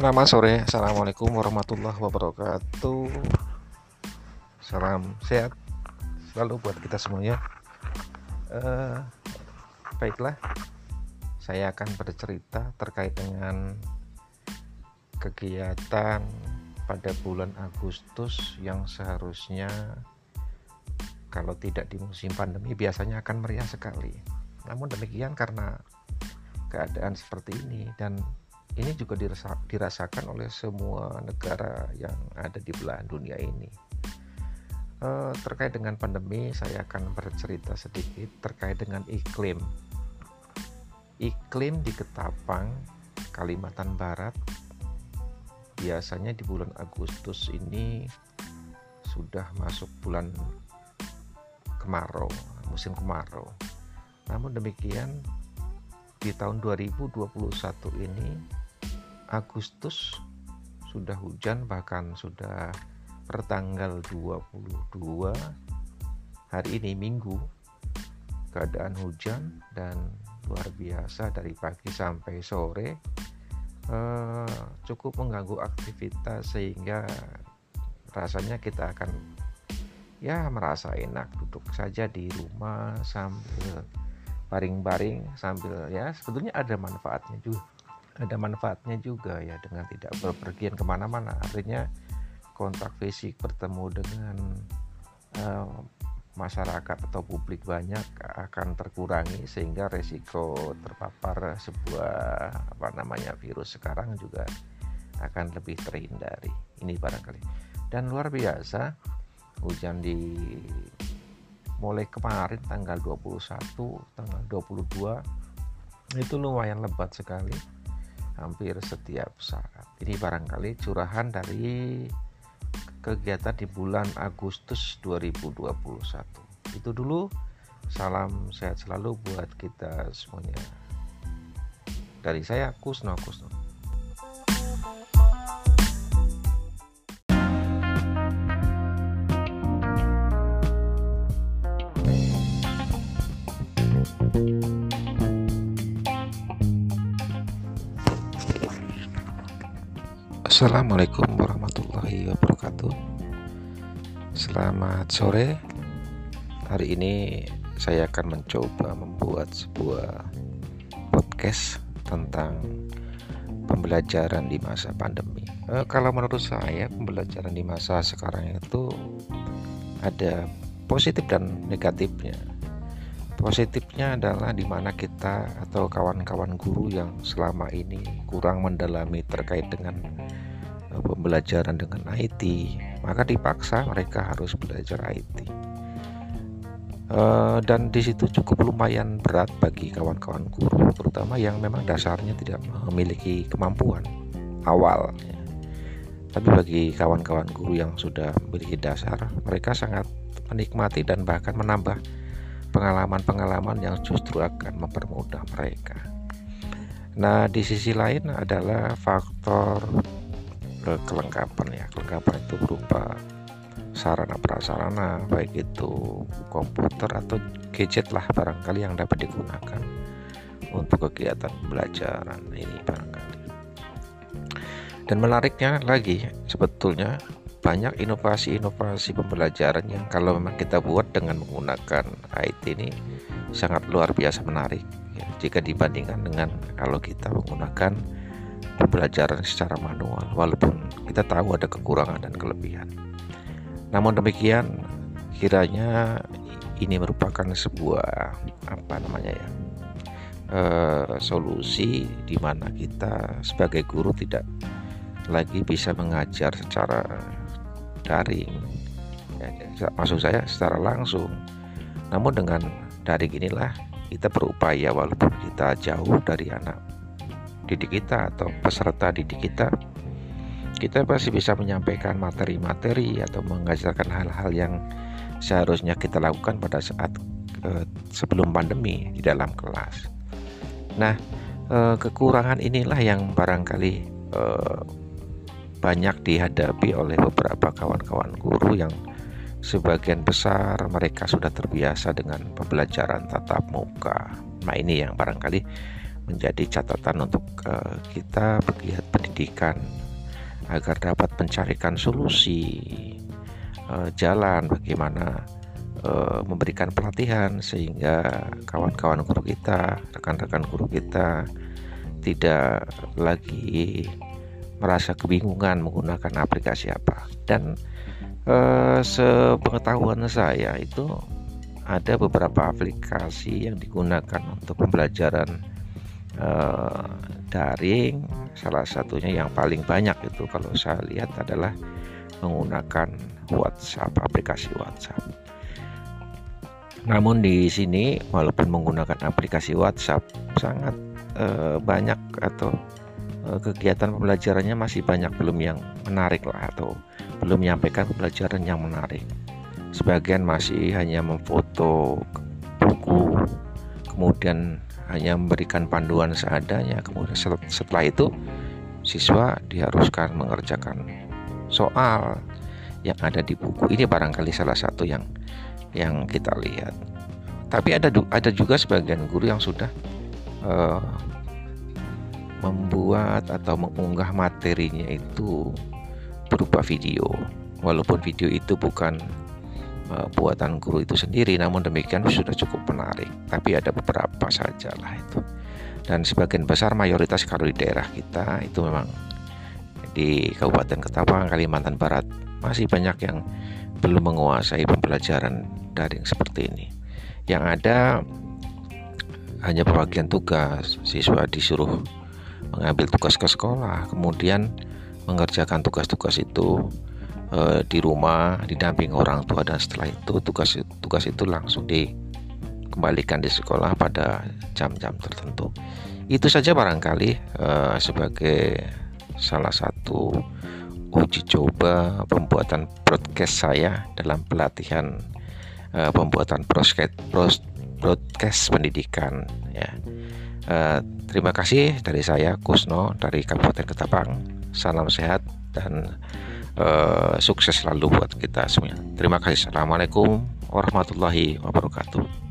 Selamat sore, Assalamualaikum warahmatullahi wabarakatuh. Salam sehat selalu buat kita semuanya. Uh, Baiklah, saya akan bercerita terkait dengan kegiatan pada bulan Agustus yang seharusnya kalau tidak di musim pandemi biasanya akan meriah sekali. Namun demikian karena keadaan seperti ini dan ini juga dirasakan oleh semua negara yang ada di belahan dunia ini. Uh, terkait dengan pandemi, saya akan bercerita sedikit terkait dengan iklim. Iklim di Ketapang, Kalimantan Barat, biasanya di bulan Agustus ini sudah masuk bulan kemarau, musim kemarau. Namun demikian, di tahun 2021 ini Agustus sudah hujan bahkan sudah pertanggal 22 hari ini Minggu keadaan hujan dan luar biasa dari pagi sampai sore. Eh, cukup mengganggu aktivitas sehingga rasanya kita akan ya merasa enak duduk saja di rumah sambil baring-baring sambil ya sebetulnya ada manfaatnya juga ada manfaatnya juga ya dengan tidak berpergian ke mana-mana. Artinya kontak fisik bertemu dengan uh, masyarakat atau publik banyak akan terkurangi sehingga resiko terpapar sebuah apa namanya virus sekarang juga akan lebih terhindari. Ini barangkali. Dan luar biasa hujan di mulai kemarin tanggal 21 tanggal 22 itu lumayan lebat sekali hampir setiap saat. Ini barangkali curahan dari kegiatan di bulan Agustus 2021. Itu dulu. Salam sehat selalu buat kita semuanya. Dari saya Kusno Kusno. Assalamualaikum warahmatullahi wabarakatuh. Selamat sore. Hari ini saya akan mencoba membuat sebuah podcast tentang pembelajaran di masa pandemi. E, Kalau menurut saya pembelajaran di masa sekarang itu ada positif dan negatifnya. Positifnya adalah di mana kita atau kawan-kawan guru yang selama ini kurang mendalami terkait dengan pembelajaran dengan IT, maka dipaksa mereka harus belajar IT. Uh, eh, dan di situ cukup lumayan berat bagi kawan-kawan guru, terutama yang memang dasarnya tidak memiliki kemampuan awal. Tapi bagi kawan-kawan guru yang sudah memiliki dasar, mereka sangat menikmati dan bahkan menambah pengalaman-pengalaman yang justru akan mempermudah mereka. Nah, di sisi lain adalah faktor kelengkapan ya. Kelengkapan itu berupa sarana prasarana baik itu komputer atau gadget lah barangkali yang dapat digunakan untuk kegiatan pembelajaran ini barangkali. Dan menariknya lagi sebetulnya banyak inovasi-inovasi pembelajaran yang kalau memang kita buat dengan menggunakan IT ini sangat luar biasa menarik ya, jika dibandingkan dengan kalau kita menggunakan pembelajaran secara manual walaupun kita tahu ada kekurangan dan kelebihan. Namun demikian kiranya ini merupakan sebuah apa namanya ya uh, solusi di mana kita sebagai guru tidak lagi bisa mengajar secara daring ya, maksud saya secara langsung namun dengan daring inilah kita berupaya walaupun kita jauh dari anak didik kita atau peserta didik kita kita pasti bisa menyampaikan materi-materi atau mengajarkan hal-hal yang seharusnya kita lakukan pada saat eh, sebelum pandemi di dalam kelas. Nah, eh, kekurangan inilah yang barangkali eh, banyak dihadapi oleh beberapa kawan-kawan guru yang sebagian besar mereka sudah terbiasa dengan pembelajaran tatap muka. Nah, ini yang barangkali menjadi catatan untuk uh, kita pegiat pendidikan agar dapat mencarikan solusi uh, jalan bagaimana uh, memberikan pelatihan sehingga kawan-kawan guru kita, rekan-rekan guru kita tidak lagi merasa kebingungan menggunakan aplikasi apa. Dan uh, sepengetahuan saya itu ada beberapa aplikasi yang digunakan untuk pembelajaran uh, daring salah satunya yang paling banyak itu kalau saya lihat adalah menggunakan WhatsApp aplikasi WhatsApp. Namun di sini walaupun menggunakan aplikasi WhatsApp sangat uh, banyak atau uh, kegiatan pembelajarannya masih banyak belum yang menarik lah atau belum menyampaikan pembelajaran yang menarik. Sebagian masih hanya memfoto buku kemudian hanya memberikan panduan seadanya. Kemudian setelah itu siswa diharuskan mengerjakan soal yang ada di buku. Ini barangkali salah satu yang yang kita lihat. Tapi ada ada juga sebagian guru yang sudah uh, membuat atau mengunggah materinya itu berupa video. Walaupun video itu bukan buatan guru itu sendiri. Namun demikian sudah cukup menarik. Tapi ada beberapa saja lah itu. Dan sebagian besar mayoritas kalau di daerah kita itu memang di Kabupaten Ketapang Kalimantan Barat masih banyak yang belum menguasai pembelajaran daring seperti ini. Yang ada hanya pembagian tugas siswa disuruh mengambil tugas ke sekolah kemudian mengerjakan tugas-tugas itu e, di rumah didamping orang tua dan setelah itu tugas tugas itu langsung dikembalikan di sekolah pada jam-jam tertentu. Itu saja barangkali e, sebagai salah satu uji coba pembuatan broadcast saya dalam pelatihan e, pembuatan broadcast broadcast pendidikan ya. E, terima kasih dari saya Kusno dari Kabupaten Ketapang. Salam sehat dan uh, sukses selalu buat kita semuanya. Terima kasih. Assalamualaikum warahmatullahi wabarakatuh.